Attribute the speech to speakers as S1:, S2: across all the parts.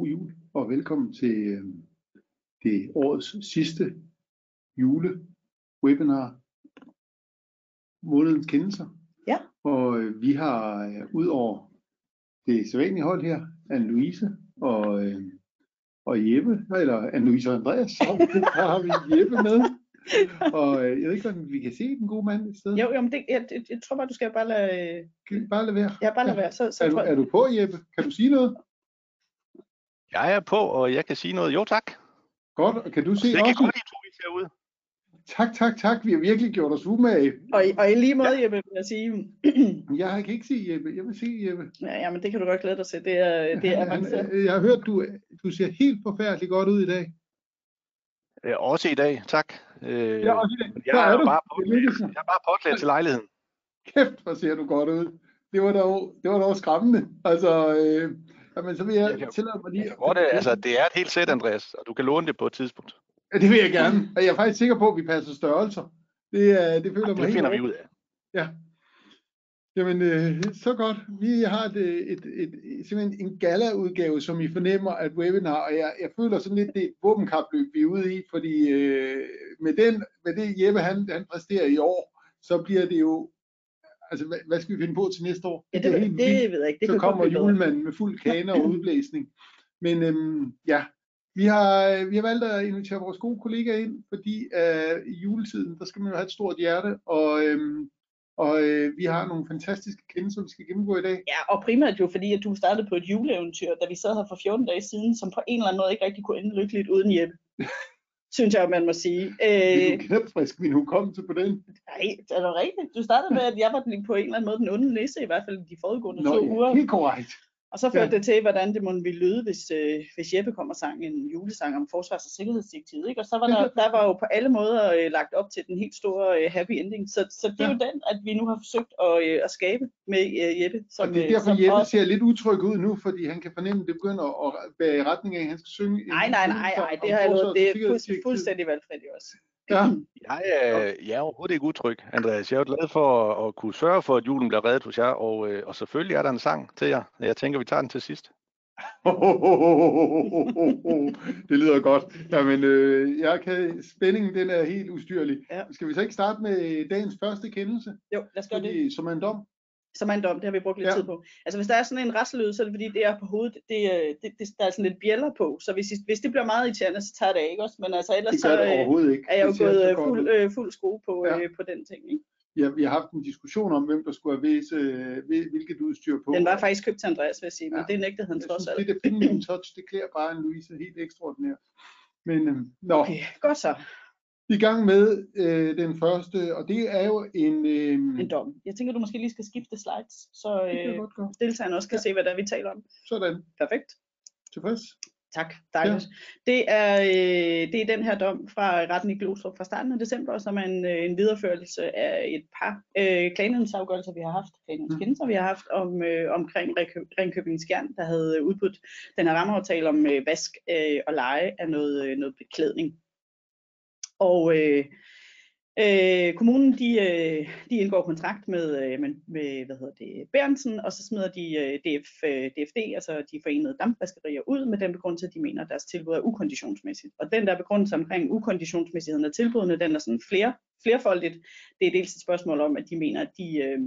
S1: god jul og velkommen til øh, det årets sidste julewebinar, månedens kendelser.
S2: Ja.
S1: Og øh, vi har øh, ud over det sædvanlige hold her, Anne-Louise og, øh, og Jeppe, eller Anne-Louise og Andreas, så har vi Jeppe med. Og øh, jeg ved ikke, om vi kan se den gode mand et sted.
S2: Jo, jo men det, jeg, jeg, jeg tror bare, du skal bare lade,
S1: Kan bare lade være?
S2: ja, bare lade være. Så, så
S1: Er du,
S2: tror jeg,
S1: er du på, Jeppe? Kan du sige noget?
S3: Jeg er på, og jeg kan sige noget. Jo tak.
S1: Godt, og kan du se
S3: Det kan
S1: også?
S3: godt, I to I ser ud.
S1: Tak, tak, tak. Vi har virkelig gjort os umage.
S2: og, og i lige måde, Jeppe, vil jeg sige,
S1: Jeg kan ikke se Jeppe. Jeg vil se Jeppe.
S2: ja, ja, men det kan du godt glæde dig til. Det er, det er
S1: Han-
S2: avanceret.
S1: han- jeg har hørt, du, du ser helt forfærdeligt godt ud i dag.
S3: Øh, Også i dag, tak. Øh,
S1: Ja, også i dag.
S3: jeg, er
S1: er
S3: bare påklædt, jeg er bare påklædt til lejligheden.
S1: Kæft, hvor ser du godt ud. Det var dog, det var dog skræmmende. Altså, øh, jamen, så vil jeg,
S3: Jeg kan-
S1: tillade mig lige...
S3: Jeg tror det, altså, det er et helt sæt, Andreas, og du kan låne det på et tidspunkt.
S1: Ja, det vil jeg gerne. Og jeg er faktisk sikker på, at vi passer størrelser. Det, er, det føler
S3: Ja,
S1: mig
S3: det finder vi ud af.
S1: Jamen, øh, så godt. Vi har et, et, et, et, simpelthen en gala-udgave, som I fornemmer at webinar, og jeg, jeg føler sådan lidt, det er et våbenkapløb, vi er ude i, fordi øh, med, den, med det Jeppe han, han præsterer i år, så bliver det jo, altså hvad, hvad skal vi finde på til næste år?
S2: Ja, det,
S1: helt vildt.
S2: det ved jeg ikke. Det
S1: så kommer julemanden med fuld kane og udblæsning. Men øhm, ja, vi har, vi har valgt at invitere vores gode kollegaer ind, fordi øh, i juletiden, der skal man jo have et stort hjerte, og, øhm, og øh, vi har nogle fantastiske kendelser, vi skal gennemgå i dag.
S2: Ja, og primært jo fordi, at du startede på et juleeventyr, da vi sad her for 14 dage siden, som på en eller anden måde ikke rigtig kunne ende lykkeligt uden Jeppe. Synes jeg, man må sige.
S1: Det
S2: Øh,
S1: er knæpfrisk min hukommelse på den.
S2: nej, er det rigtigt? Du startede med, at jeg var den- på en eller anden måde den onde nisse, i hvert fald de forudgående
S1: Nå,
S2: to
S1: ja,
S2: uger.
S1: helt korrekt.
S2: Og så førte
S1: Ja.
S2: det til, hvordan det måtte ville lyde, hvis, øh, hvis Jeppe kom og sang en julesang om forsvars- og sikkerhedsdirektivet. Ikke? Og så var der, der var jo på alle måder øh, lagt op til den helt store øh, happy ending. Så, så det er
S1: Ja.
S2: jo den, at vi nu har forsøgt at, øh, at skabe med øh, Jeppe. Som,
S1: Og det er
S2: øh,
S1: derfor,
S2: som
S1: Jeppe
S2: også-
S1: ser lidt utryg ud nu, fordi han kan fornemme, at det begynder at bære i retning af, at han skal synge.
S2: Nej, nej, nej, nej, det har jeg Det er fuldstændig valgfrit også.
S1: Ja,
S3: Jeg, øh, jeg er overhovedet ikke utryg, Andreas. Jeg er jo glad for at, at kunne sørge for, at julen bliver reddet hos jer, og, øh, og selvfølgelig er der en sang til jer. Jeg tænker, vi tager den til sidst.
S1: det lyder godt. Jamen, øh, jeg kan, spændingen den er helt ustyrlig.
S2: Ja.
S1: Skal vi så ikke starte med dagens første kendelse,
S2: Jo, lad os gøre det.
S1: som en dom?
S2: Som er en dom, det har vi brugt lidt
S1: Ja.
S2: tid på. Altså hvis der er sådan en rasselyd, så er det fordi, det er på hovedet, det, øh, det, det, der er sådan lidt bjæller på. Så hvis, hvis det bliver meget irriterende, så tager det af, ikke også? Men altså ellers
S1: Det
S2: så
S1: det
S2: øh,
S1: ikke.
S2: er jeg jo gået øh, fuld, øh, fuld skrue på,
S1: Ja.
S2: øh, på den ting. Ikke?
S1: Ja, vi har haft en diskussion om, hvem der skulle have øh, hvil- hvilket udstyr på.
S2: Den var faktisk købt til Andreas, vil jeg sige, men
S1: Ja.
S2: det nægtede han
S1: jeg
S2: trods alt.
S1: det der feminine touch, det klæder bare en Louise helt ekstraordinært. Men øh, nå,
S2: Okay, godt så.
S1: I gang med øh, den første, og det er jo en... Øh,
S2: En dom. Jeg tænker, du måske lige skal skifte slides, så øh, deltagerne også kan
S1: Ja.
S2: se, hvad der vi taler om.
S1: Sådan,
S2: Perfekt.
S1: tilfreds.
S2: Tak, dejligt. Ja. Det, er, øh, det er den her dom fra retten i Glostrup fra starten af december, som er en, øh, en videreførelse af et par øh, klagenhedsafgørelser, vi har haft, klagenhedskendelser, vi har haft om, øh, omkring Ringkø- Ringkøbing Skjern, der havde udbudt den her rammeaftale om øh, vask øh, og leje af noget, øh, noget beklædning. Og øh, øh, kommunen, de, øh, de indgår kontrakt med, øh, med, med hvad hedder det, Bærensen, og så smider de øh, DF, øh, DFD, altså de forenede dampvaskerier, ud med den begrundelse, at de mener, at deres tilbud er ukonditionsmæssigt. Og den der begrundelse omkring ukonditionsmæssigheden af tilbudene, den er sådan flere, flerfoldigt. Det er dels et spørgsmål om, at de mener, at de, øh,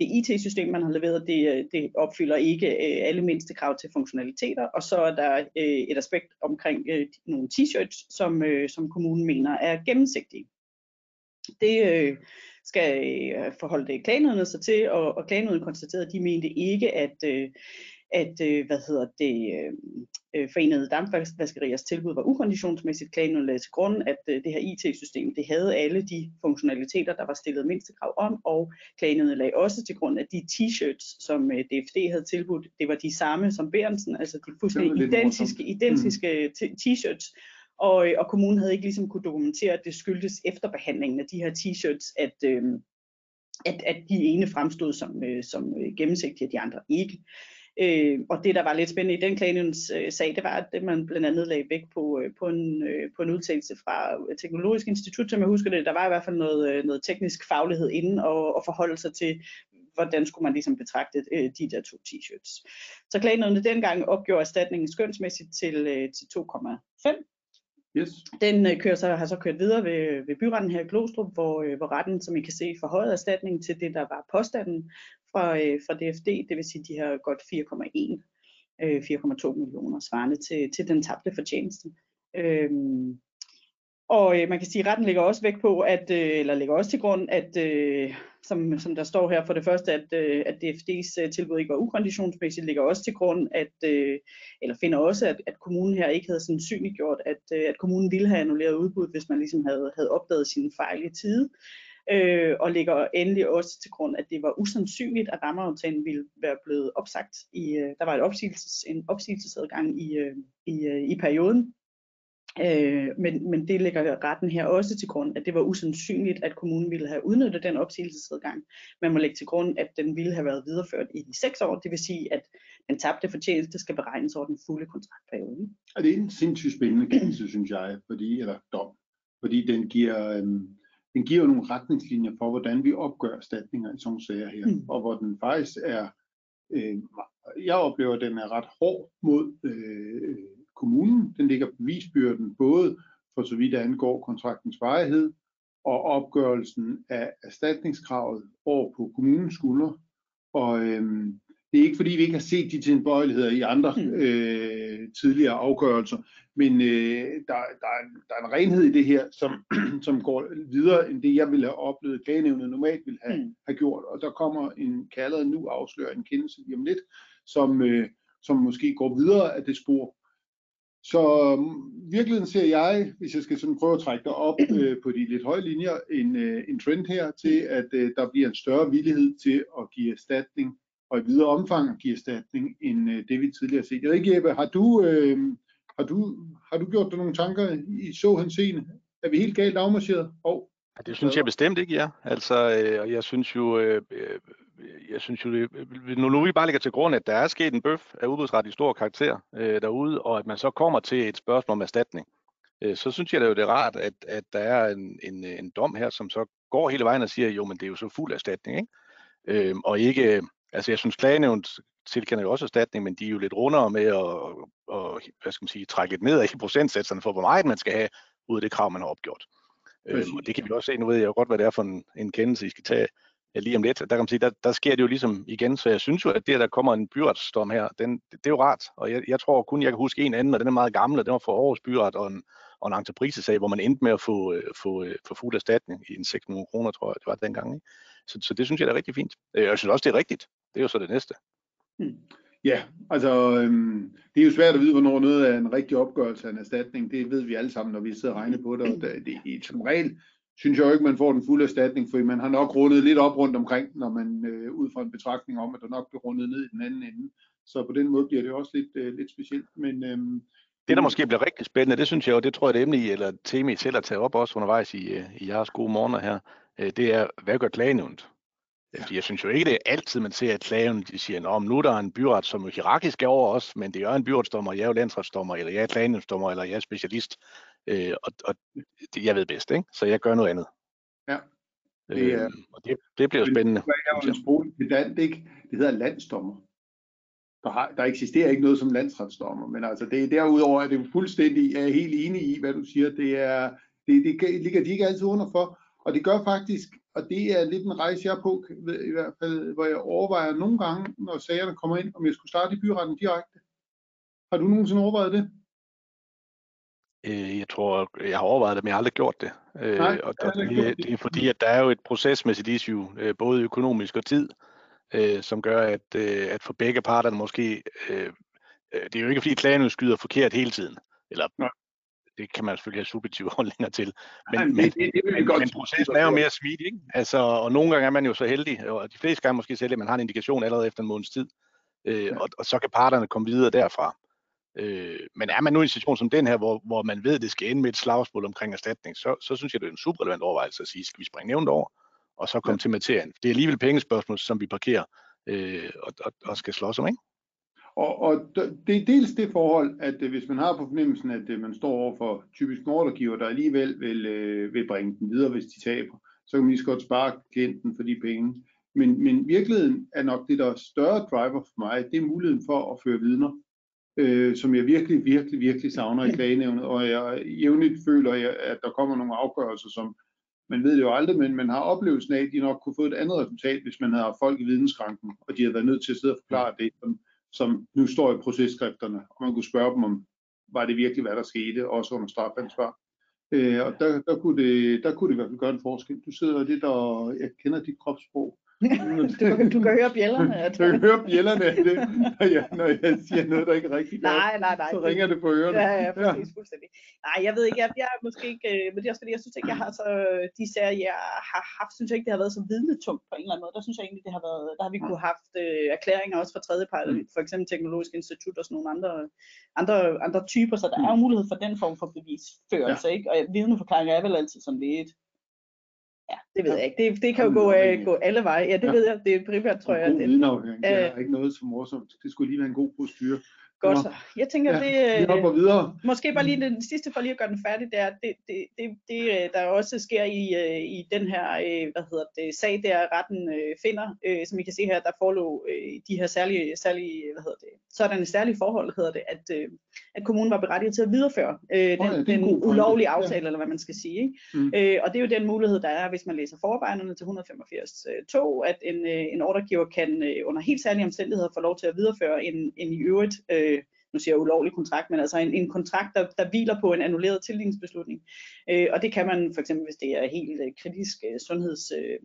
S2: det IT-system, man har leveret, det, øh, det opfylder ikke øh, alle mindste krav til funktionaliteter, og så er der øh, et aspekt omkring øh, nogle t-shirts, som, øh, som kommunen mener er gennemsigtige. Det øh, skal øh, forholde klagenødene sig til, og, og klagenødene konstaterede, at de mente ikke, at, øh, at øh, hvad hedder det, øh, øh, forenede dampvaskeriers tilbud var ukonditionsmæssigt. Klagenødene lagde til grund, at øh, det her IT-system, det havde alle de funktionaliteter, der var stillet mindstekrav om, og klagenødene lagde også til grund, at de t-shirts, som øh, DFD havde tilbudt, det var de samme som Bærensen, altså de fuldstændig identiske,
S1: morsomt.
S2: identiske t- t-shirts, og, og kommunen havde ikke ligesom kunne dokumentere, at det skyldtes efterbehandlingen af de her t-shirts, at, øh, at, at de ene fremstod som, øh, som øh, gennemsigtige, og de andre ikke. Øh, og det, der var lidt spændende i den klagenævns øh, sag, det var, at man blandt andet lagde vægt på, øh, på, en, øh, på en udtalelse fra Teknologisk Institut, som jeg husker det. Der var i hvert fald noget, øh, noget teknisk faglighed inden og, og forholde sig til, hvordan skulle man ligesom betragte øh, de der to t-shirts. Så klagenødene dengang opgjorde erstatningen skønsmæssigt til, øh, til 2,5
S1: Yes.
S2: den øh, kører så, har så kørt videre ved, ved byretten her i Glostrup, hvor, øh, hvor retten, som I kan se, forhøjede erstatningen til det, der var påstanden fra, øh, fra DFD, det vil sige de her godt 4,1, øh, 4,2 millioner svarende til, til den tabte fortjeneste. Øhm, og øh, man kan sige, at retten ligger også væk på, at, øh, eller ligger også til grund, at øh, som, som der står her for det første, at, øh, at DFD's øh, tilbud ikke var ukonditionsmæssigt, ligger også til grund, at, øh, eller finder også, at, at kommunen her ikke havde sandsynliggjort, at, øh, at kommunen ville have annulleret udbud, hvis man ligesom havde, havde opdaget sine fejl i tide. Øh, og ligger endelig også til grund, at det var usandsynligt, at rammeaftalen ville være blevet opsagt. I, øh, der var et opsigelses, en opsigelsesadgang i, øh, i, øh, i perioden, Øh, men, men det lægger retten her også til grund, at det var usandsynligt, at kommunen ville have udnyttet den opsigelsesadgang. Man må lægge til grund, at den ville have været videreført i de seks år, det vil sige, at den tabte fortjeneste skal beregnes over den fulde kontraktperiode.
S1: Og det er en sindssygt spændende kendelse, synes jeg, fordi, eller dom, fordi den giver, øhm, den giver nogle retningslinjer for, hvordan vi opgør erstatninger i sådan sager her, mm. og hvor den faktisk er, øh, jeg oplever, at den er ret hård mod øh, kommunen. Den ligger bevisbyrden både for så vidt angår kontraktens varighed og opgørelsen af erstatningskravet over på kommunens skuldre. Og øhm, det er ikke fordi, vi ikke har set de tilbøjeligheder i andre mm. øh, tidligere afgørelser, men øh, der, der, er, der er en renhed i det her, som, som går videre end det, jeg ville have oplevet, klagenævnet normalt ville have, mm. have gjort. Og der kommer en, kaldet nu afslører en kendelse lige om lidt, som, øh, som måske går videre af det spor. Så um, virkeligheden ser jeg, hvis jeg skal sådan prøve at trække dig op øh, på de lidt høje linjer, en, øh, en trend her til, at øh, der bliver en større villighed til at give erstatning, og i videre omfang at give erstatning, end øh, det vi tidligere har set. Jeg ved ikke, Jeppe, har du, øh, har du, har du gjort dig nogle tanker i så henseende? Er vi helt galt afmarcheret?
S3: Oh. Ja, det synes jeg bestemt ikke, ja. Altså, øh, jeg synes jo, øh, øh, jeg synes jo, det, øh, nu, nu vi bare lægger til grund, at der er sket en bøf af udbudsret i stor karakter øh, derude, og at man så kommer til et spørgsmål om erstatning, øh, så synes jeg det er jo det er rart, at, at der er en, en, en dom her, som så går hele vejen og siger, jo, men det er jo så fuld erstatning, ikke? Øh, og ikke, altså jeg synes, klagenævnt tilkender jo også erstatning, men de er jo lidt rundere med at, og, hvad skal man sige, trække lidt ned i procentsatserne for, hvor meget man skal have ud af det krav, man har opgjort. Øh, og det kan vi også se, nu ved jeg jo godt, hvad det er for en, en kendelse, I skal tage lige om lidt, der kan man sige, der, der sker det jo ligesom igen, så jeg synes jo, at det, at der kommer en byretsdom her, den, det, det er jo rart, og jeg, jeg tror kun, jeg kan huske en anden, og den er meget gammel, og den var for Aarhus Byret og en, og en entreprisesag, hvor man endte med at få, øh, få, øh, få fuld erstatning i en 6 millioner kroner, tror jeg, det var dengang. Ikke? Så, så det synes jeg er rigtig fint. Øh, jeg synes også, det er rigtigt. Det er jo så det næste.
S1: Hmm. Ja, altså øhm, det er jo svært at vide, hvornår noget er en rigtig opgørelse af en erstatning. Det ved vi alle sammen, når vi sidder og regner på det. Og det, det, som regel synes jeg jo ikke, man får den fulde erstatning, for man har nok rundet lidt op rundt omkring, når man øh, ud fra en betragtning om, at der nok bliver rundet ned i den anden ende. Så på den måde bliver det også lidt, øh, lidt specielt. Men, øhm,
S3: det, der måske bliver rigtig spændende, det synes jeg, og det tror jeg, det emne i, eller tema I selv har taget op også undervejs i, øh, i jeres gode morgener her, øh, det er, hvad gør klagenævnt? Ja. jeg synes jo ikke, det er altid, man ser, at klagen, de siger, at nu er der en byret, som er hierarkisk over os, men det er en byretsdommer, jeg er jo landsretsdommer, eller jeg er klagenævnsdommer, eller jeg er specialist. Øh, og, og det, jeg ved bedst, ikke? så jeg gør noget andet.
S1: Ja.
S3: Det, er, øh, og det, det bliver spændende.
S1: Det er en sprog pedant, ikke? Det hedder landsdommer. Der, har, der eksisterer ikke noget som landsretsdommer, men altså det, derudover er det fuldstændig, jeg er helt enig i, hvad du siger, det er, det, det ligger de ikke altid under for, og det gør faktisk, og det er lidt en rejse, jeg er på, i hvert fald, hvor jeg overvejer nogle gange, når sagerne kommer ind, om jeg skulle starte i byretten direkte. Har du nogensinde overvejet det?
S3: Øh, jeg tror, jeg har overvejet det, men jeg har aldrig gjort det. Øh, Nej, og der, det, det, er fordi, at der er jo et procesmæssigt issue, øh, både økonomisk og tid, øh, som gør, at, øh, at for begge parterne måske, øh, øh det er jo ikke fordi klagen skyder forkert hele tiden, eller Nej. det kan man selvfølgelig have subjektive holdninger til, men, Nej, men, det, det, det men, godt. men processen er jo mere smidig, ikke? Altså, og nogle gange er man jo så heldig, og de fleste gange måske selv, at man har en indikation allerede efter en måneds tid, øh, ja. og, og så kan parterne komme videre derfra. Øh, men er man nu i en situation som den her, hvor, hvor man ved, at det skal ende med et slagsmål omkring erstatning, så, så synes jeg, det er en super relevant overvejelse at sige, skal vi springe nævnt over, og så komme ja. til materien. Det er alligevel pengespørgsmål, som vi parkerer øh, og, og, og skal slås om, ikke?
S1: Og, og det er dels det forhold, at øh, hvis man har på fornemmelsen, at øh, man står over for typisk en ordregiver, der alligevel vil, øh, vil bringe den videre, hvis de taber, så kan man lige så godt spare klienten for de penge. Men, men virkeligheden er nok det, der er større driver for mig, det er muligheden for at føre vidner, øh, som jeg virkelig, virkelig, virkelig savner i klagenævnet, og jeg jævnligt føler, at der kommer nogle afgørelser, som man ved det jo aldrig, men man har oplevelsen af, at de nok kunne få et andet resultat, hvis man havde haft folk i vidensskranken, og de havde været nødt til at sidde og forklare det, som, som nu står i processkrifterne, og man kunne spørge dem om, var det virkelig, hvad der skete, også under strafansvar. Øh, og der, der, kunne det, der kunne det i hvert fald gøre en forskel. Du sidder lidt og jeg kender dit kropssprog,
S2: du, kan, du kan høre bjællerne.
S1: Du kan høre bjællerne af det, når jeg, når jeg siger noget, der ikke er rigtigt
S2: Nej, nej, nej.
S1: Så ringer det på ørerne.
S2: Ja, ja, præcis, ja. fuldstændig. Nej, jeg ved ikke, jeg, jeg er måske ikke, øh, men det er også fordi, jeg synes ikke, jeg har så, de sager, jeg har haft, synes jeg ikke, det har været så vidnetungt på en eller anden måde. Der synes jeg egentlig, det har været, der har vi kunne haft øh, erklæringer også fra tredjepart, mm. for eksempel Teknologisk Institut og sådan nogle andre, andre, andre typer, så der er jo mm. mulighed for den form for bevisførelse, ja. ikke? Og vidneforklaringer er vel altid sådan lidt, det ved jeg ikke. Det, det kan jo gå, uh, gå alle veje. Ja, det ja. ved jeg. Det er primært, tror jeg.
S1: Vidneafhæng. Det er ikke noget så morsomt. Det skulle lige være en god prostyr.
S2: Godt så. Jeg tænker, ja, det,
S1: vi hopper videre.
S2: måske bare lige den sidste for lige at gøre den færdig, det er, det, det, det, det der også sker i, øh, i den her hvad hedder det, sag, der retten finder, som I kan se her, der forelå de her særlige, særlige hvad hedder det, sådanne særlige forhold, hedder det, at, at kommunen var berettiget til at videreføre øh, den, oh ja, den ulovlige aftale, ja. eller hvad man skal sige. Ikke? Mm. Øh, og det er jo den mulighed, der er, hvis man læser forarbejderne til 185.2, at en, en ordregiver kan under helt særlige omstændigheder få lov til at videreføre en, en i øvrigt øh, nu siger jeg ulovlig kontrakt, men altså en, en kontrakt, der, der hviler på en annulleret tildelingsbeslutning. Øh, og det kan man for eksempel, hvis det er helt øh, kritisk øh, sundheds... Øh,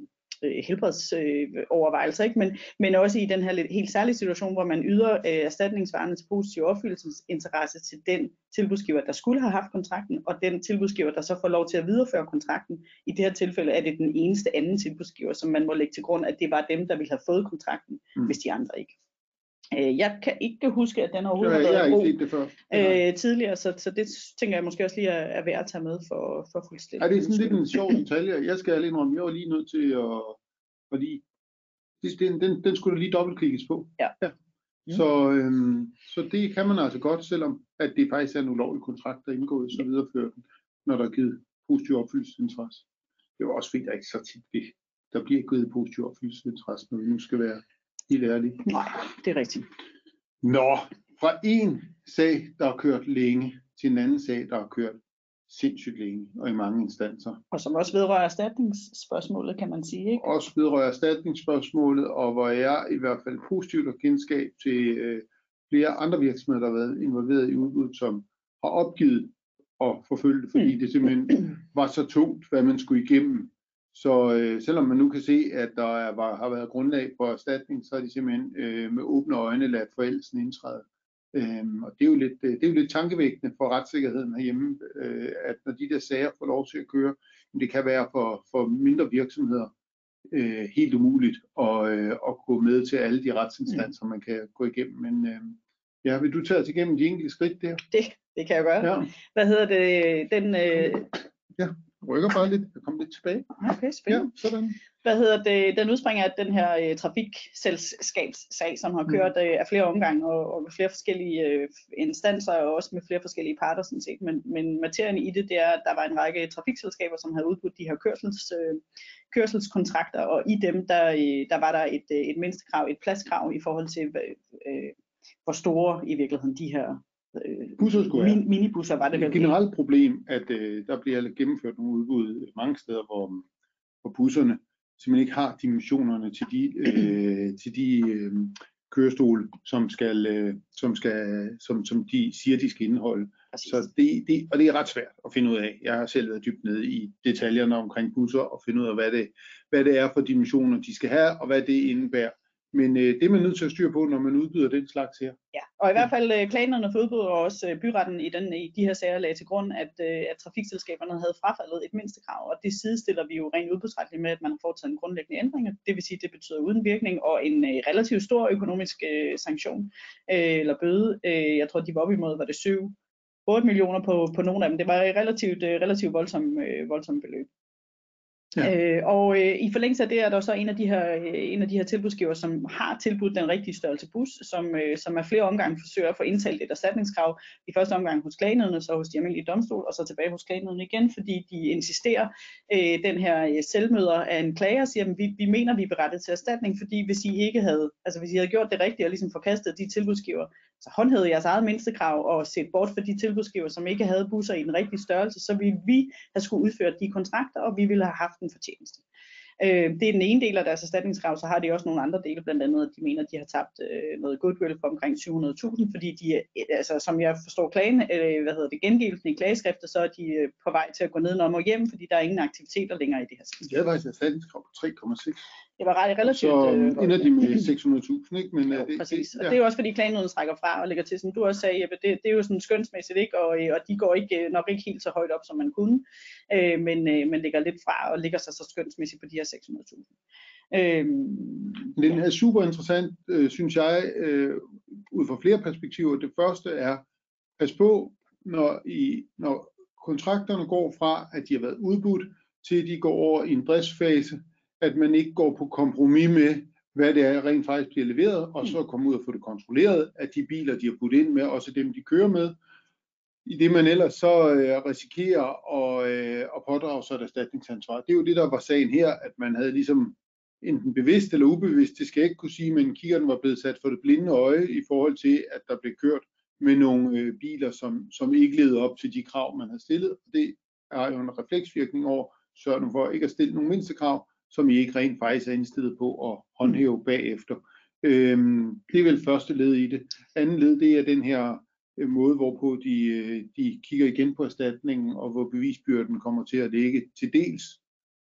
S2: øh helbredsovervejelser, ikke? Men, men også i den her lidt, helt særlige situation, hvor man yder øh, erstatningsvarende til positiv opfyldelsesinteresse til den tilbudsgiver, der skulle have haft kontrakten, og den tilbudsgiver, der så får lov til at videreføre kontrakten. I det her tilfælde er det den eneste anden tilbudsgiver, som man må lægge til grund, at det var dem, der ville have fået kontrakten, mm. hvis de andre ikke. Øh, jeg kan ikke huske, at den overhovedet
S1: har været brug det før.
S2: Øh, tidligere, så, så det tænker jeg måske også lige er, er værd at tage med for, for fuldstændig.
S1: Ja, det er sådan lidt en sjov detalje. Jeg skal lige indrømme, jeg var lige nødt til at, fordi den, den, den skulle lige dobbeltklikkes på.
S2: Ja. ja.
S1: Mm. Så, øhm, så det kan man altså godt, selvom at det faktisk er en ulovlig kontrakt, der er indgået, så viderefører den, når der er givet positiv opfyldelsesinteresse. Det var også fordi, der ikke så tit det. Der bliver givet positiv opfyldelsesinteresse, når vi nu skal være helt ærligt.
S2: Nej, det er rigtigt.
S1: Nå, fra en sag, der har kørt længe, til en anden sag, der har kørt sindssygt længe og i mange instanser.
S2: Og som også vedrører erstatningsspørgsmålet, kan man sige. Ikke?
S1: Også vedrører erstatningsspørgsmålet, og hvor jeg i hvert fald positivt og kendskab til øh, flere andre virksomheder, der har været involveret i udbud, som har opgivet at forfølge det, fordi mm. det simpelthen var så tungt, hvad man skulle igennem så øh, selvom man nu kan se, at der er, var, har været grundlag for erstatning, så er de simpelthen øh, med åbne øjne ladt forældelsen indtræde. Øhm, og det er, jo lidt, øh, det er jo lidt tankevækkende for retssikkerheden herhjemme, øh, at når de der sager får lov til at køre, det kan være for, for mindre virksomheder øh, helt umuligt at, øh, at gå med til alle de retsinstanser, man kan gå igennem. Men øh, ja, vil du tage os igennem de enkelte skridt der?
S2: Det, det kan jeg gøre. Ja. Hvad hedder det? Den, øh,
S1: ja rykker bare lidt. Jeg kommer lidt tilbage.
S2: Okay, spændende.
S1: Ja, sådan.
S2: Hvad hedder det? Den udspringer af den her uh, trafikselskabssag, som har mm. kørt uh, af flere omgange og, og med flere forskellige uh, instanser og også med flere forskellige parter sådan set. Men, men materien i det, det er, at der var en række trafikselskaber, som havde udbudt de her kørsels, uh, kørselskontrakter, og i dem, der, uh, der var der et, uh, et mindstekrav, et pladskrav i forhold til, uh, hvor store i virkeligheden de her
S1: øh, busser skulle min,
S2: minibusser var det
S1: vel. Et generelt problem, at øh, der bliver gennemført nogle udbud mange steder, hvor, hvor busserne simpelthen ikke har dimensionerne til de, øh, til de øh, kørestole, som skal, øh, som skal, som, som de siger, de skal indeholde. Præcis. Så det, det, og det er ret svært at finde ud af. Jeg har selv været dybt nede i detaljerne omkring busser og finde ud af, hvad det, hvad det er for dimensioner, de skal have, og hvad det indebærer. Men øh, det er man nødt til at styre på, når man udbyder den slags her.
S2: Ja, og i hvert fald øh, planerne for udbud og også øh, byretten i, den, i de her sager lagde til grund, at, øh, at trafikselskaberne havde frafaldet et mindstekrav, og det sidestiller vi jo rent udbudsretligt med, at man har foretaget en grundlæggende ændring. Det vil sige, at det betyder uden virkning og en øh, relativt stor økonomisk øh, sanktion øh, eller bøde. Øh, jeg tror, de var op imod, var det 7 8 millioner på, på nogle af dem. Det var et relativt, øh, relativt voldsomt, øh, voldsomt beløb. Ja. Øh, og øh, i forlængelse af det er der så en af de her, øh, en af de her tilbudsgiver, som har tilbudt den rigtige størrelse bus, som, øh, som er flere omgange forsøger at få indtalt et erstatningskrav. I første omgang hos klagenødene, så hos de almindelige domstol, og så tilbage hos klagenødene igen, fordi de insisterer, øh, den her øh, selvmøder af en klager, siger, at vi, vi mener, vi er berettet til erstatning, fordi hvis I ikke havde, altså hvis I havde gjort det rigtige og ligesom forkastet de tilbudsgiver, så håndhævede jeres eget mindstekrav og set bort for de tilbudsgiver, som ikke havde busser i den rigtige størrelse, så ville vi have skulle udføre de kontrakter, og vi ville have haft en fortjeneste. Øh, det er den ene del af deres erstatningskrav, så har de også nogle andre dele, blandt andet at de mener, at de har tabt øh, noget goodwill på omkring 700.000, fordi de, øh, altså, som jeg forstår klagen, øh, hvad hedder det, gengivelsen i klageskriftet, så er de øh, på vej til at gå ned og hjem, fordi der er ingen aktiviteter længere i det her.
S1: Sted. Det er faktisk erstatningskrav på 3,6
S2: det var ret relativt.
S1: Så øh, ender de med 600.000, ikke? Men,
S2: jo, det, præcis. Det, ja. og det er jo også fordi klagenøden trækker fra og lægger til, som du også sagde, Jeppe, det, det er jo sådan skønsmæssigt, ikke? Og, øh, og de går ikke, øh, nok ikke helt så højt op, som man kunne, øh, men, øh, men ligger lidt fra og ligger sig så skønsmæssigt på de her 600.000. Øh,
S1: den er super interessant, øh, synes jeg, øh, ud fra flere perspektiver. Det første er, pas på, når, I, når kontrakterne går fra, at de har været udbudt, til de går over i en driftsfase, at man ikke går på kompromis med, hvad det er, rent faktisk bliver leveret, og så komme ud og få det kontrolleret, at de biler, de har puttet ind med, også dem, de kører med, i det man ellers så øh, risikerer at, øh, at pådrage sig et erstatningsansvar. Det er jo det, der var sagen her, at man havde ligesom enten bevidst eller ubevidst, det skal jeg ikke kunne sige, men kiggeren var blevet sat for det blinde øje i forhold til, at der blev kørt med nogle øh, biler, som, som ikke levede op til de krav, man havde stillet. Det er jo en refleksvirkning over, sørg nu for ikke at stille nogle mindstekrav, som I ikke rent faktisk er indstillet på at håndhæve bagefter. Øhm, det er vel første led i det. Anden led, det er den her øh, måde, hvorpå de, øh, de kigger igen på erstatningen, og hvor bevisbyrden kommer til at ligge til dels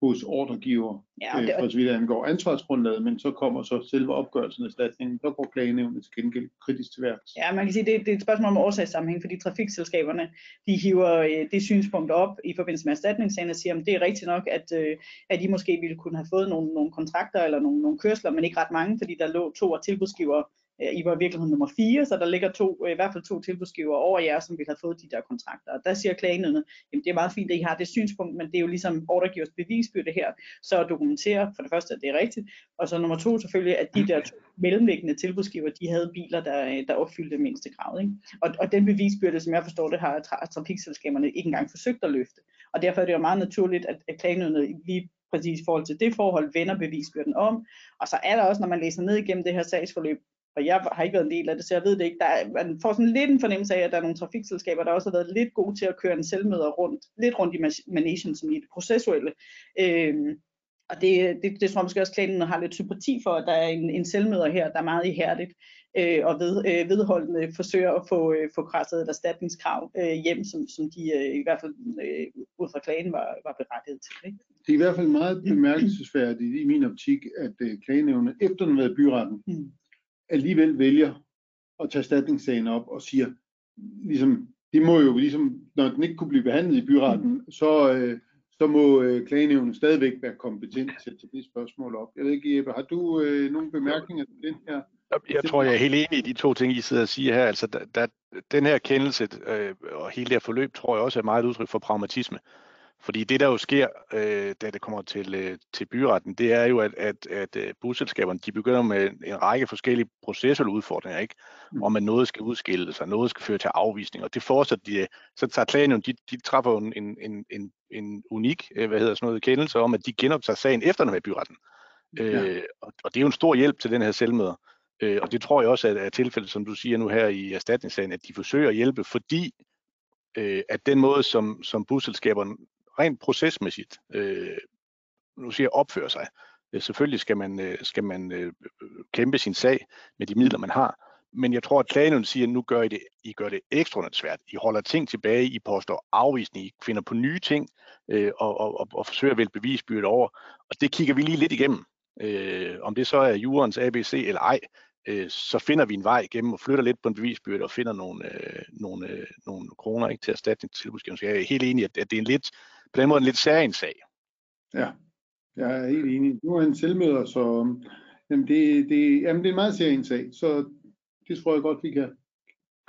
S1: hos ordregiver, ja, øh, det, for så vidt angår ansvarsgrundlaget, men så kommer så selve opgørelsen af erstatningen, så går klagenævnet til gengæld kritisk til værks.
S2: Ja, man kan sige, det, det er et spørgsmål om årsagssammenhæng, fordi trafikselskaberne, de hiver øh, det synspunkt op i forbindelse med erstatningssagen og siger, at det er rigtigt nok, at, øh, at I måske ville kunne have fået nogle, nogle kontrakter eller nogle, nogle kørsler, men ikke ret mange, fordi der lå to af tilbudsgiver Øh, i var i virkeligheden nummer 4, så der ligger to, øh, i hvert fald to tilbudsgiver over jer, som vil have fået de der kontrakter. Og der siger klagenødene, jamen det er meget fint, at I har det synspunkt, men det er jo ligesom ordregivers bevisbyrde her, så at dokumentere for det første, at det er rigtigt, og så nummer to selvfølgelig, at de der to mellemliggende tilbudsgiver, de havde biler, der, øh, der opfyldte mindste krav. Ikke? Og, og den bevisbyrde, som jeg forstår det, har tra- trafikselskaberne ikke engang forsøgt at løfte. Og derfor er det jo meget naturligt, at, at klagenødene lige præcis i forhold til det forhold vender bevisbyrden om. Og så er der også, når man læser ned igennem det her sagsforløb, og jeg har ikke været en del af det, så jeg ved det ikke. Der er, man får sådan lidt en fornemmelse af, at der er nogle trafikselskaber, der også har været lidt gode til at køre en selvmøder rundt, lidt rundt i managen, som i det processuelle. Øhm, og det, det, det tror jeg måske også, at har lidt sympati for, at der er en, en selvmøder her, der er meget ihærdigt øh, og ved, øh, vedholdende forsøger at få, øh, få krasset et erstatningskrav øh, hjem, som, som de øh, i hvert fald øh, ud fra klagen var, var berettiget til. Ikke?
S1: Det er i hvert fald meget bemærkelsesværdigt i min optik, at øh, klagenævnet efter den været byretten, mm alligevel vælger at tage erstatningssagen op og siger, ligesom, det må jo ligesom, når den ikke kunne blive behandlet i byretten, så, øh, så må øh, klagenævnet stadigvæk være kompetent til at tage det spørgsmål op. Jeg ved ikke, Jeppe, har du øh, nogle bemærkninger til den her?
S3: Jeg tror, jeg er helt enig i de to ting, I sidder og siger her. Altså, der, der, den her kendelse øh, og hele det her forløb, tror jeg også er meget udtryk for pragmatisme. Fordi det, der jo sker, øh, da det kommer til, øh, til byretten, det er jo, at, at, at øh, busselskaberne de begynder med en række forskellige processuelle udfordringer, ikke? Mm. om at noget skal udskilles, og noget skal føre til afvisning. Og det fortsætter de, så tager klagen de, de træffer en, en, en, en unik øh, hvad hedder sådan noget, kendelse om, at de genoptager sagen efter med byretten. Ja. Øh, og, og det er jo en stor hjælp til den her selvmøder. Øh, og det tror jeg også er, er tilfældet, som du siger nu her i erstatningssagen, at de forsøger at hjælpe, fordi øh, at den måde, som, som busselskaberne rent procesmæssigt, øh, nu siger jeg, opføre sig. Øh, selvfølgelig skal man, øh, skal man øh, kæmpe sin sag med de midler, man har, men jeg tror, at klagenævnet siger, at nu gør I det, I gør det ekstraordinært svært. I holder ting tilbage, I påstår afvisning, I finder på nye ting, øh, og, og, og, og forsøger at vælge bevisbyrdet over. Og det kigger vi lige lidt igennem. Øh, om det så er jurens ABC eller ej, øh, så finder vi en vej igennem og flytter lidt på en bevisbyrde og finder nogle, øh, nogle, øh, nogle kroner ikke, til erstatning til tilbudsgiveren. Så jeg er helt enig at, at det er en lidt på den måde en lidt særlig sag.
S1: Ja, jeg er helt enig. Nu er han selvmøder, så jamen det, det, jamen det er en meget særlig sag, så det tror jeg godt, vi kan,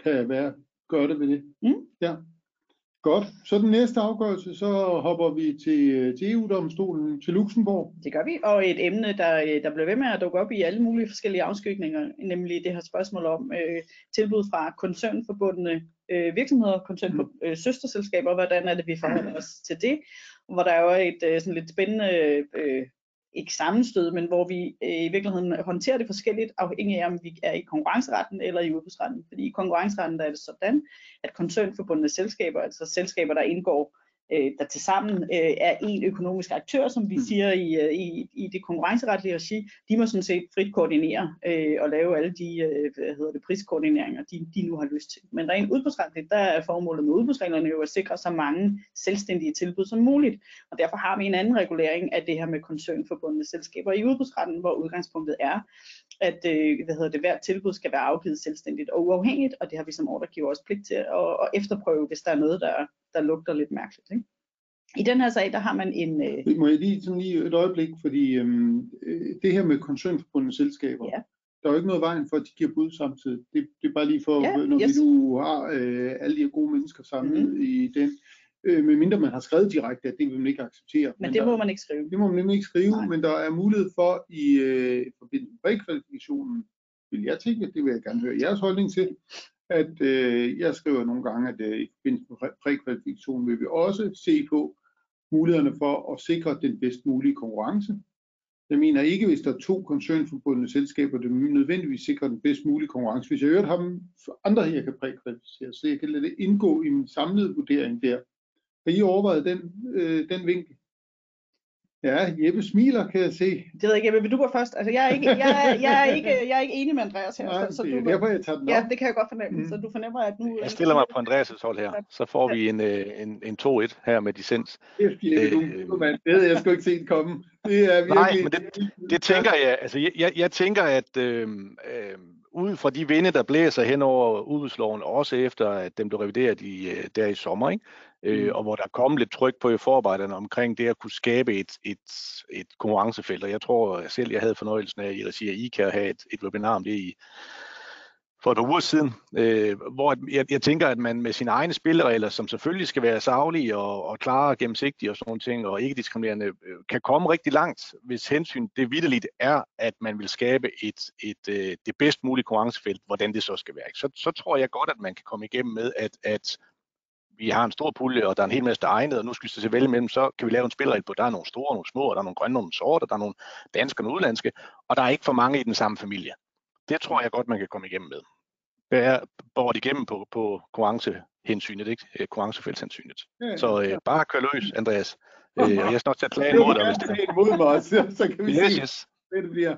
S1: kan være, gøre det ved det. Mm. Ja. Godt. Så den næste afgørelse, så hopper vi til, til EU-domstolen, til Luxembourg.
S2: Det gør vi, og et emne, der, der bliver ved med at dukke op i alle mulige forskellige afskygninger, nemlig det her spørgsmål om øh, tilbud fra koncernforbundne øh, virksomheder, koncern mm. øh, søsterselskaber, hvordan er det, vi forholder os til det, hvor der er jo et øh, sådan lidt spændende øh, ikke sammenstød, men hvor vi øh, i virkeligheden håndterer det forskelligt, afhængig af om vi er i konkurrenceretten eller i udbudsretten. Fordi i konkurrenceretten der er det sådan, at koncernforbundne selskaber, altså selskaber, der indgår øh, der tilsammen øh, er en økonomisk aktør, som vi mm. siger i, øh, i, i det konkurrenceretlige regi, de må sådan set frit koordinere øh, og lave alle de øh, hvad hedder det, priskoordineringer, de, de nu har lyst til. Men rent udbudsretligt, der er formålet med udbudsreglerne jo at sikre så mange selvstændige tilbud som muligt, og derfor har vi en anden regulering af det her med koncernforbundne selskaber i udbudsretten, hvor udgangspunktet er, at øh, hvad hedder det, hvert tilbud skal være afgivet selvstændigt og uafhængigt, og det har vi som ordregiver også pligt til at, at efterprøve, hvis der er noget, der, der lugter lidt mærkeligt. Ikke? I den her sag, der har man en... Øh...
S1: Må jeg lige, sådan lige et øjeblik, fordi øhm, øh, det her med koncernforbundne selskaber, ja. der er jo ikke noget vejen for, at de giver bud samtidig. Det, det er bare lige for, ja, når yes. vi nu har øh, alle de her gode mennesker samlet mm-hmm. i den, øh, medmindre man har skrevet direkte, at det vil man ikke acceptere.
S2: Men, men det
S1: der,
S2: må man ikke skrive.
S1: Det må man nemlig ikke skrive, Nej. men der er mulighed for i øh, forbindelse med prækvalifikationen, vil jeg tænke, det vil jeg gerne høre jeres holdning til, at øh, jeg skriver nogle gange, at øh, i forbindelse med prækvalifikationen vil vi også se på mulighederne for at sikre den bedst mulige konkurrence. Jeg mener ikke, hvis der er to koncernforbundne selskaber, det nødvendigvis sikrer den bedst mulige konkurrence. Hvis jeg hørt ham andre her kan prækvalificere, så jeg kan lade det indgå i min samlede vurdering der. Har I overvejet den, øh, den vinkel? Ja, Jeppe smiler, kan jeg se.
S2: Det ved jeg ikke, Jeppe, vil du gå først? Altså, jeg er ikke, jeg, jeg er ikke, jeg er ikke enig med Andreas her.
S1: Nej,
S2: så, så
S1: det
S2: er
S1: du, derfor, jeg tager den
S2: op. Ja, det kan jeg godt fornemme. Mm. Så du fornemmer, at nu...
S3: Jeg stiller mig på Andreas' hold her. Så får vi en, øh, en, en 2-1 her med dissens.
S1: Det er du, øh, mand. Det havde jeg sgu ikke set komme. Det er virkelig...
S3: Nej, men det, det tænker jeg. Altså, jeg, jeg, jeg tænker, at øh, øh, ud fra de vinde, der blæser hen over udbudsloven, også efter at den blev revideret i, øh, der i sommer, ikke? Øh, mm. og hvor der kom lidt tryk på i forarbejderne omkring det at kunne skabe et, et, et konkurrencefelt. Og jeg tror selv, jeg havde fornøjelsen af i regi af IKA at have et, et webinar om det i, for et uger siden, øh, hvor jeg, jeg tænker, at man med sine egne spilleregler, som selvfølgelig skal være savlige og, og klare og gennemsigtige og sådan nogle ting, og ikke diskriminerende, øh, kan komme rigtig langt, hvis hensyn det vidderligt er, at man vil skabe et, et, øh, det bedst mulige konkurrencefelt, hvordan det så skal være. Så, så tror jeg godt, at man kan komme igennem med, at, at vi har en stor pulje, og der er en hel masse, der er egnet, og nu skal vi se vælge mellem, så kan vi lave en spilregel på, der er nogle store, nogle små, og der er nogle grønne, nogle sorte, der er nogle danske og nogle udlandske, og der er ikke for mange i den samme familie. Det tror jeg godt, man kan komme igennem med. Bære bordet igennem på, på konkurrencehensynet, ikke? Øh, konkurrencefeltshensynet. Ja, så øh, bare kør løs, Andreas. Øh, jeg er snart til at klage imod dig, hvis det
S1: er. imod mig, så, så kan vi
S3: yes,
S1: se,
S3: yes.
S1: det bliver.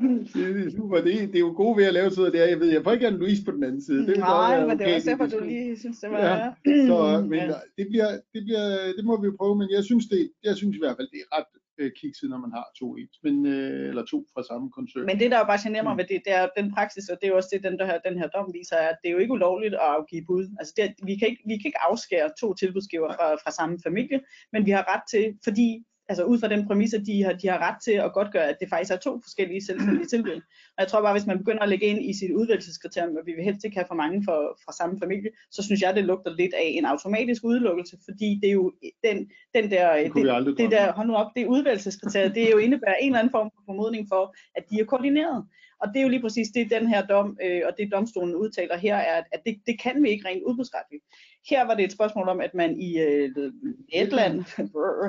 S1: Det er super. Det, det er jo gode ved at lave sådan der. Jeg ved, jeg får ikke en Louise på den anden side.
S2: Det Nej, men det var også derfor, du lige synes, det var... Ja.
S1: Så, men ja. det, bliver, det, bliver, det må vi jo prøve, men jeg synes, det, jeg synes i hvert fald, det er ret øh, kikset, når man har to et, men, øh, eller to fra samme koncern.
S2: Men det, der jo bare generer mig ved det, det er den praksis, og det er jo også det, den, der her, den her dom viser, er, at det er jo ikke ulovligt at afgive bud. Altså det, vi, kan ikke, vi kan ikke afskære to tilbudsgiver fra, fra samme familie, men vi har ret til, fordi altså ud fra den præmis, at de har, de har ret til at godt gøre, at det faktisk er to forskellige selvstændige tilbud. Og jeg tror bare, hvis man begynder at lægge ind i sit udvælgelseskriterium, at vi vil helst ikke have for mange for, fra samme familie, så synes jeg, det lugter lidt af en automatisk udelukkelse, fordi det er jo den, den der, det, det, det der, hold nu op, det udvælgelseskriterium, det er jo indebærer en eller anden form for formodning for, at de er koordineret. Og det er jo lige præcis det, den her dom, øh, og det domstolen udtaler her, er, at det, det kan vi ikke rent udbudsretligt. Her var det et spørgsmål om, at man i øh, Letland,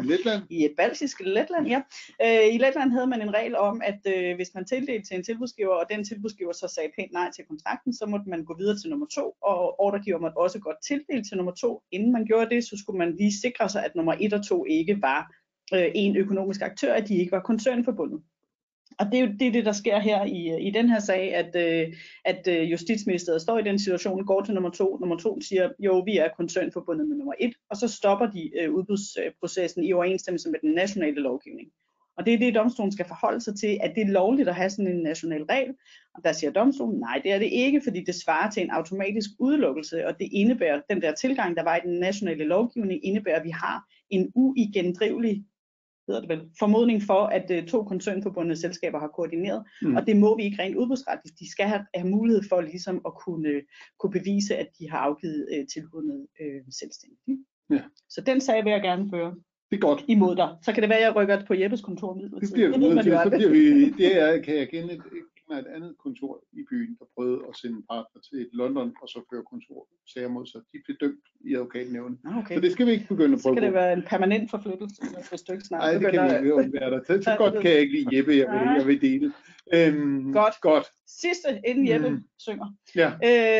S1: Letland,
S2: i et baltisk Letland, ja, øh, i Letland havde man en regel om, at øh, hvis man tildelte til en tilbudsgiver, og den tilbudsgiver så sagde pænt nej til kontrakten, så måtte man gå videre til nummer to, og ordregiver måtte også godt tildele til nummer to. Inden man gjorde det, så skulle man lige sikre sig, at nummer et og to ikke var øh, en økonomisk aktør, at de ikke var koncernforbundet. Og det er jo det, det, der sker her i, i den her sag, at, øh, at øh, Justitsministeriet står i den situation, går til nummer to. Nummer to siger, jo, vi er koncernforbundet med nummer et, og så stopper de øh, udbudsprocessen i overensstemmelse med den nationale lovgivning. Og det er det, domstolen skal forholde sig til, at det er lovligt at have sådan en national regel. Og der siger domstolen, nej, det er det ikke, fordi det svarer til en automatisk udelukkelse, og det indebærer, den der tilgang, der var i den nationale lovgivning, indebærer, at vi har en uigendrivelig hedder det vel, formodning for, at uh, to koncernforbundne selskaber har koordineret, mm. og det må vi ikke rent udbudsretligt. De skal have, have mulighed for ligesom at kunne, kunne bevise, at de har afgivet uh, tilbuddet uh, selvstændigt.
S1: Ja.
S2: Så den sag vil jeg gerne føre
S1: Det er godt.
S2: imod dig. Så kan det være, at jeg rykker på Jeppes kontor
S1: Det
S2: midlertidigt.
S1: bliver vi nødt til. Så bliver vi, det er, kan jeg kende et, mig et andet kontor i byen, der prøvede at sende en partner til London, og så føre kontor sager mod sig. De blev dømt i advokatnævnet.
S2: Nå, Okay.
S1: Så det skal vi ikke begynde at
S2: Så
S1: prøve
S2: kan det være en permanent forflyttelse, hvis du ikke snart
S1: Nej, det kan vi ikke undvære dig. Så, så godt kan jeg ikke lide Jeppe, jeg vil, jeg vil dele. Øhm,
S2: Godt.
S1: Godt.
S2: Sidste, inden Jeppe
S1: Mm.
S2: synger.
S1: Ja.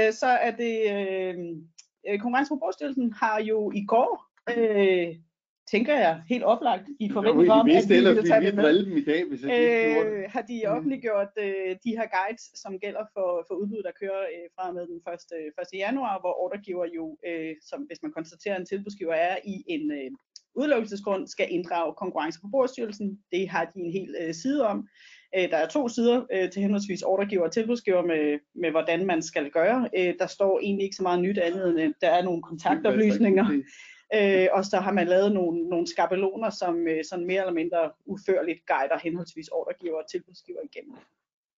S2: Øh, så er det, øh, Konkurrence- og har jo i går, øh, tænker jeg, helt oplagt i forventning om, at vi ville
S1: vi
S2: tage det med.
S1: dem i dag, hvis jeg det.
S2: Øh, har de
S1: Mm.
S2: offentliggjort øh, de her guides, som gælder for, for udbud, der kører øh, fra med den 1. 1. januar, hvor ordregiver jo, øh, som hvis man konstaterer, at en tilbudsgiver er i en øh, udelukkelsesgrund, skal inddrage Konkurrence- og Forbrugerstyrelsen. Det har de en hel øh, side om. Øh, der er to sider øh, til henholdsvis ordregiver og tilbudsgiver med, med, hvordan man skal gøre. Øh, der står egentlig ikke så meget nyt andet, end der er nogle kontaktoplysninger. Øh, og så har man lavet nogle, nogle skabeloner, som øh, sådan mere eller mindre uførligt guider henholdsvis ordregiver og tilbudsgiver igennem.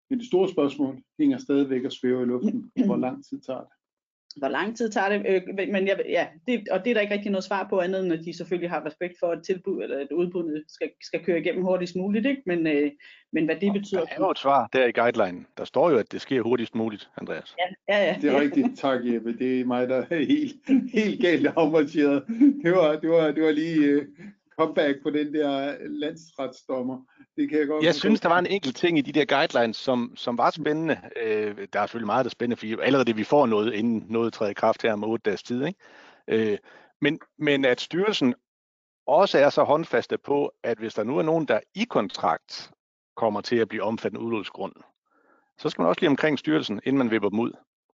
S1: Men det store spørgsmål hænger stadigvæk og svæver i luften. Hvor lang tid tager det?
S2: Hvor lang tid tager det? Øh, men jeg, ja, det, og det er der ikke rigtig noget svar på, andet end at de selvfølgelig har respekt for, at tilbud eller at udbuddet skal, skal køre igennem hurtigst muligt. Ikke? Men, øh, men hvad det betyder...
S3: Der er jo et svar der i guideline. Der står jo, at det sker hurtigst muligt, Andreas.
S2: Ja, ja, ja.
S1: Det er rigtigt. Tak, Jeppe. Det er mig, der er helt, helt galt afmarcheret. Det var, det var, det var lige uh, comeback på den der landsretsdommer. Det kan jeg godt
S3: Jeg synes, der var en enkelt ting i de der guidelines, som, som var spændende. Øh, der er selvfølgelig meget, der er spændende, fordi allerede det, vi får noget, inden noget træder i kraft her om otte dages tid. Ikke? Øh, men, men at styrelsen også er så håndfaste på, at hvis der nu er nogen, der i kontrakt kommer til at blive omfattet udløbsgrund, så skal man også lige omkring styrelsen, inden man vipper dem ud.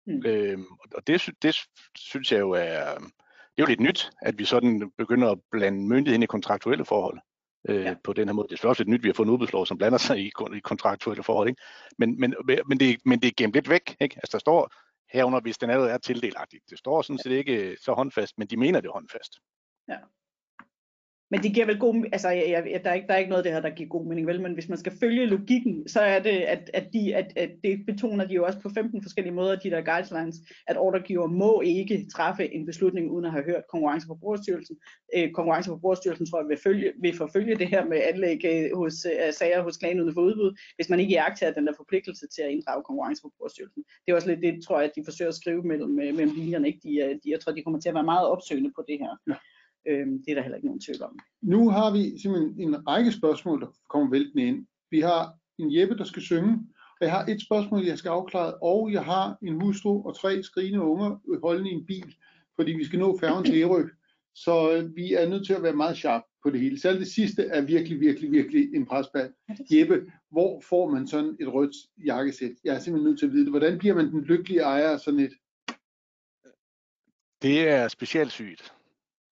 S2: Mm.
S3: Øh, og det, det synes jeg jo er, det er jo lidt nyt, at vi sådan begynder at blande myndigheden i kontraktuelle forhold øh,
S2: Ja.
S3: ja. på den her måde. Det er selvfølgelig også lidt nyt, vi har fået en udbudslov, som blander sig i, i kontraktuelle forhold. Ikke? Men, men, men, det, men det er gemt lidt væk. Ikke? Altså der står herunder, hvis den allerede er tildelagtig. Det står sådan set ikke så håndfast, men de mener det håndfast.
S2: Men det giver vel god, altså jeg, jeg, der, er ikke, der er ikke noget af det her, der giver god mening, vel? Men hvis man skal følge logikken, så er det, at, at, de, at, at det betoner de jo også på 15 forskellige måder, de der guidelines, at ordregiver må ikke træffe en beslutning, uden at have hørt Konkurrence- og Forbrugerstyrelsen. Øh, Konkurrence- og Forbrugerstyrelsen tror jeg vil, følge, vil forfølge det her med anlæg øh, hos øh, sager hos klagenødende for udbud, hvis man ikke iagtager den der forpligtelse til at inddrage Konkurrence- og Forbrugerstyrelsen. Det er også lidt det, tror jeg, at de forsøger at skrive mellem, øh, mellem linjerne. Ikke? De, de, jeg tror, de kommer til at være meget opsøgende på det her.
S1: Ja.
S2: Øhm, det er der heller ikke nogen tvivl om.
S1: Nu har vi simpelthen en række spørgsmål, der kommer væltende ind. Vi har en Jeppe, der skal synge, og jeg har et spørgsmål, jeg skal afklare, og jeg har en hustru og tre skrigende unger holdende i en bil, fordi vi skal nå færgen til Ærø. Så øh, vi er nødt til at være meget sharp på det hele. Selv det sidste er virkelig, virkelig, virkelig en presbald. Jeppe, hvor får man sådan et rødt jakkesæt? Jeg er simpelthen nødt til at vide det. Hvordan bliver man den lykkelige ejer af sådan et?
S3: Det er specielt sygt.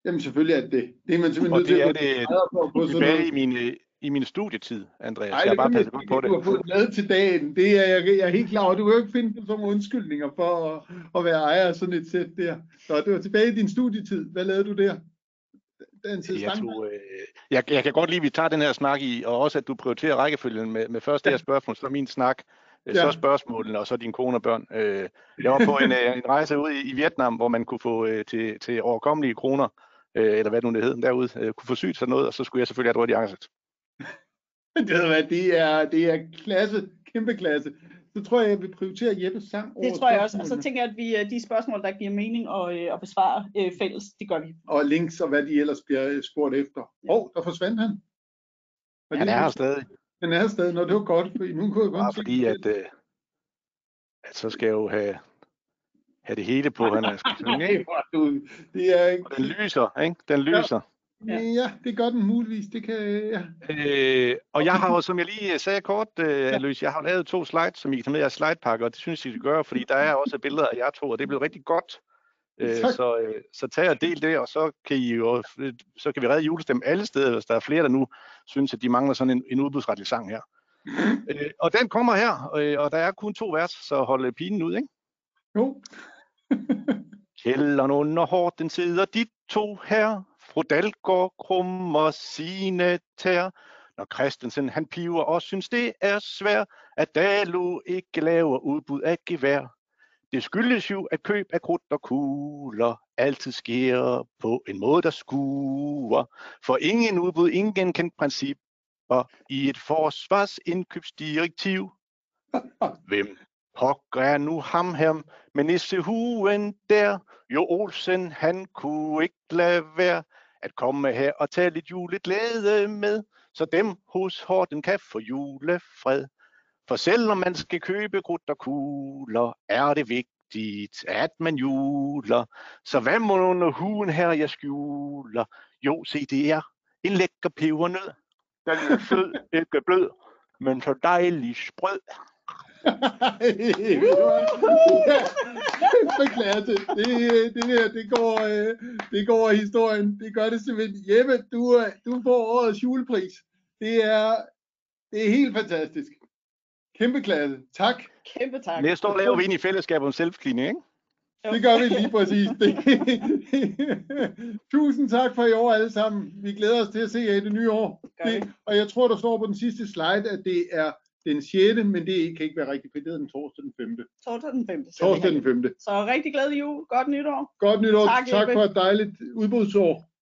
S1: Jamen selvfølgelig er det det. Er man simpelthen
S3: Og
S1: nødt til
S3: det
S1: at
S3: det
S1: på sådan
S3: tilbage i min, i min studietid, Andreas.
S1: Ej,
S3: jeg har bare passet godt på det.
S1: Du har fået med til dagen. Det er jeg, jeg er helt klar over. Du kan jo ikke finde på sådan undskyldninger for at, at være ejer af sådan et sæt der. Så det var tilbage i din studietid. Hvad lavede du der? Den
S3: Jeg, tog, øh, jeg, jeg kan godt lide, at vi tager den her snak i, og også at du prioriterer rækkefølgen med, med først det her spørgsmål, så min snak, øh,
S1: Ja.
S3: så spørgsmålene, og så din kone og børn. Øh, jeg var på en, øh, en rejse ude i, i Vietnam, hvor man kunne få øh, til, til overkommelige kroner, øh, eller hvad det nu det hed derude, øh, kunne få sygt sådan noget, og så skulle jeg selvfølgelig have et rødt jakkesæt.
S1: Det, ved du hvad, det, er, det er klasse, kæmpe klasse. Så tror jeg, jeg vil prioritere Jeppes sang over
S2: Det tror jeg også. Og så tænker jeg, at vi, øh, de spørgsmål, der giver mening og, øh, at besvare øh, fælles, det gør vi.
S1: Og links og hvad de ellers bliver spurgt efter. Åh, oh, der forsvandt han. Var
S3: Han
S1: det-
S3: er her stadig,
S1: Han er her stadig. Nå, det var godt, for nu kunne jeg godt
S3: bare fordi, at, øh, at så skal jeg jo have, have det hele på, han er ikke?
S1: Er Det er
S3: Og den lyser, ikke? Den lyser.
S2: Ja.
S1: Ja, det gør den muligvis. Det kan, ja.
S3: Øh, og jeg har jo, som jeg lige sagde kort, øh, ja. Louise, jeg har lavet to slides, som I kan tage med i jeres slidepakke, og det synes jeg, I skal gøre, fordi der er også billeder af jer to, og det blev rigtig godt. Øh,
S1: Tak.
S3: så, øh, så tag og del det, og så kan, I jo, så kan vi redde julestem alle steder, hvis der er flere, der nu synes, at de mangler sådan en, en udbudsretlig sang her. øh, og den kommer her, øh, og der er kun to vers, så hold øh, pinen ud, ikke?
S1: Jo.
S3: Kælderen under hården sidder de to her. Fru Dalgaard krummer sine tær. Når Christensen han piver og synes det er svært, at Dalu ikke laver udbud af gevær. Det skyldes jo, at køb af krudt og kugler altid sker på en måde, der skuer. For ingen udbud, ingen kendt principper i et forsvarsindkøbsdirektiv. Hvem pokker er nu ham her med nissehuen der? Jo Olsen, han kunne ikke lade være at komme her og tage lidt juleglæde med, så dem hos Horten kan få julefred. For selvom man skal købe krudt og kugler, er det vigtigt, at man juler. Så hvad må under huen her, jeg skjuler? Jo, se, det er en lækker pebernød. Den er sød, ikke blød, men så dejlig sprød.
S1: Kæmpe klasse. Det, det, her, det, går, øh, det går i historien. Det gør det simpelthen. Jeppe, du, du får årets julepris. Det er, det er helt fantastisk. Kæmpe klasse. Tak.
S2: Kæmpe tak.
S3: Næste år laver vi ind i fællesskab om selvcleaning, ikke?
S1: Det gør vi lige præcis. Det. Tusind tak for i år alle sammen. Vi glæder os til at se jer i det nye år. Det, og jeg tror, der står på den sidste slide, at det er den 6., men det kan ikke være rigtigt, for det er den torsdag den 5.
S2: Torsdag den 5.
S1: Torsdag den 5.
S2: Så rigtig glædelig jul. Godt nytår.
S1: Godt nytår.
S2: Tak,
S1: Tak for et dejligt udbudsår.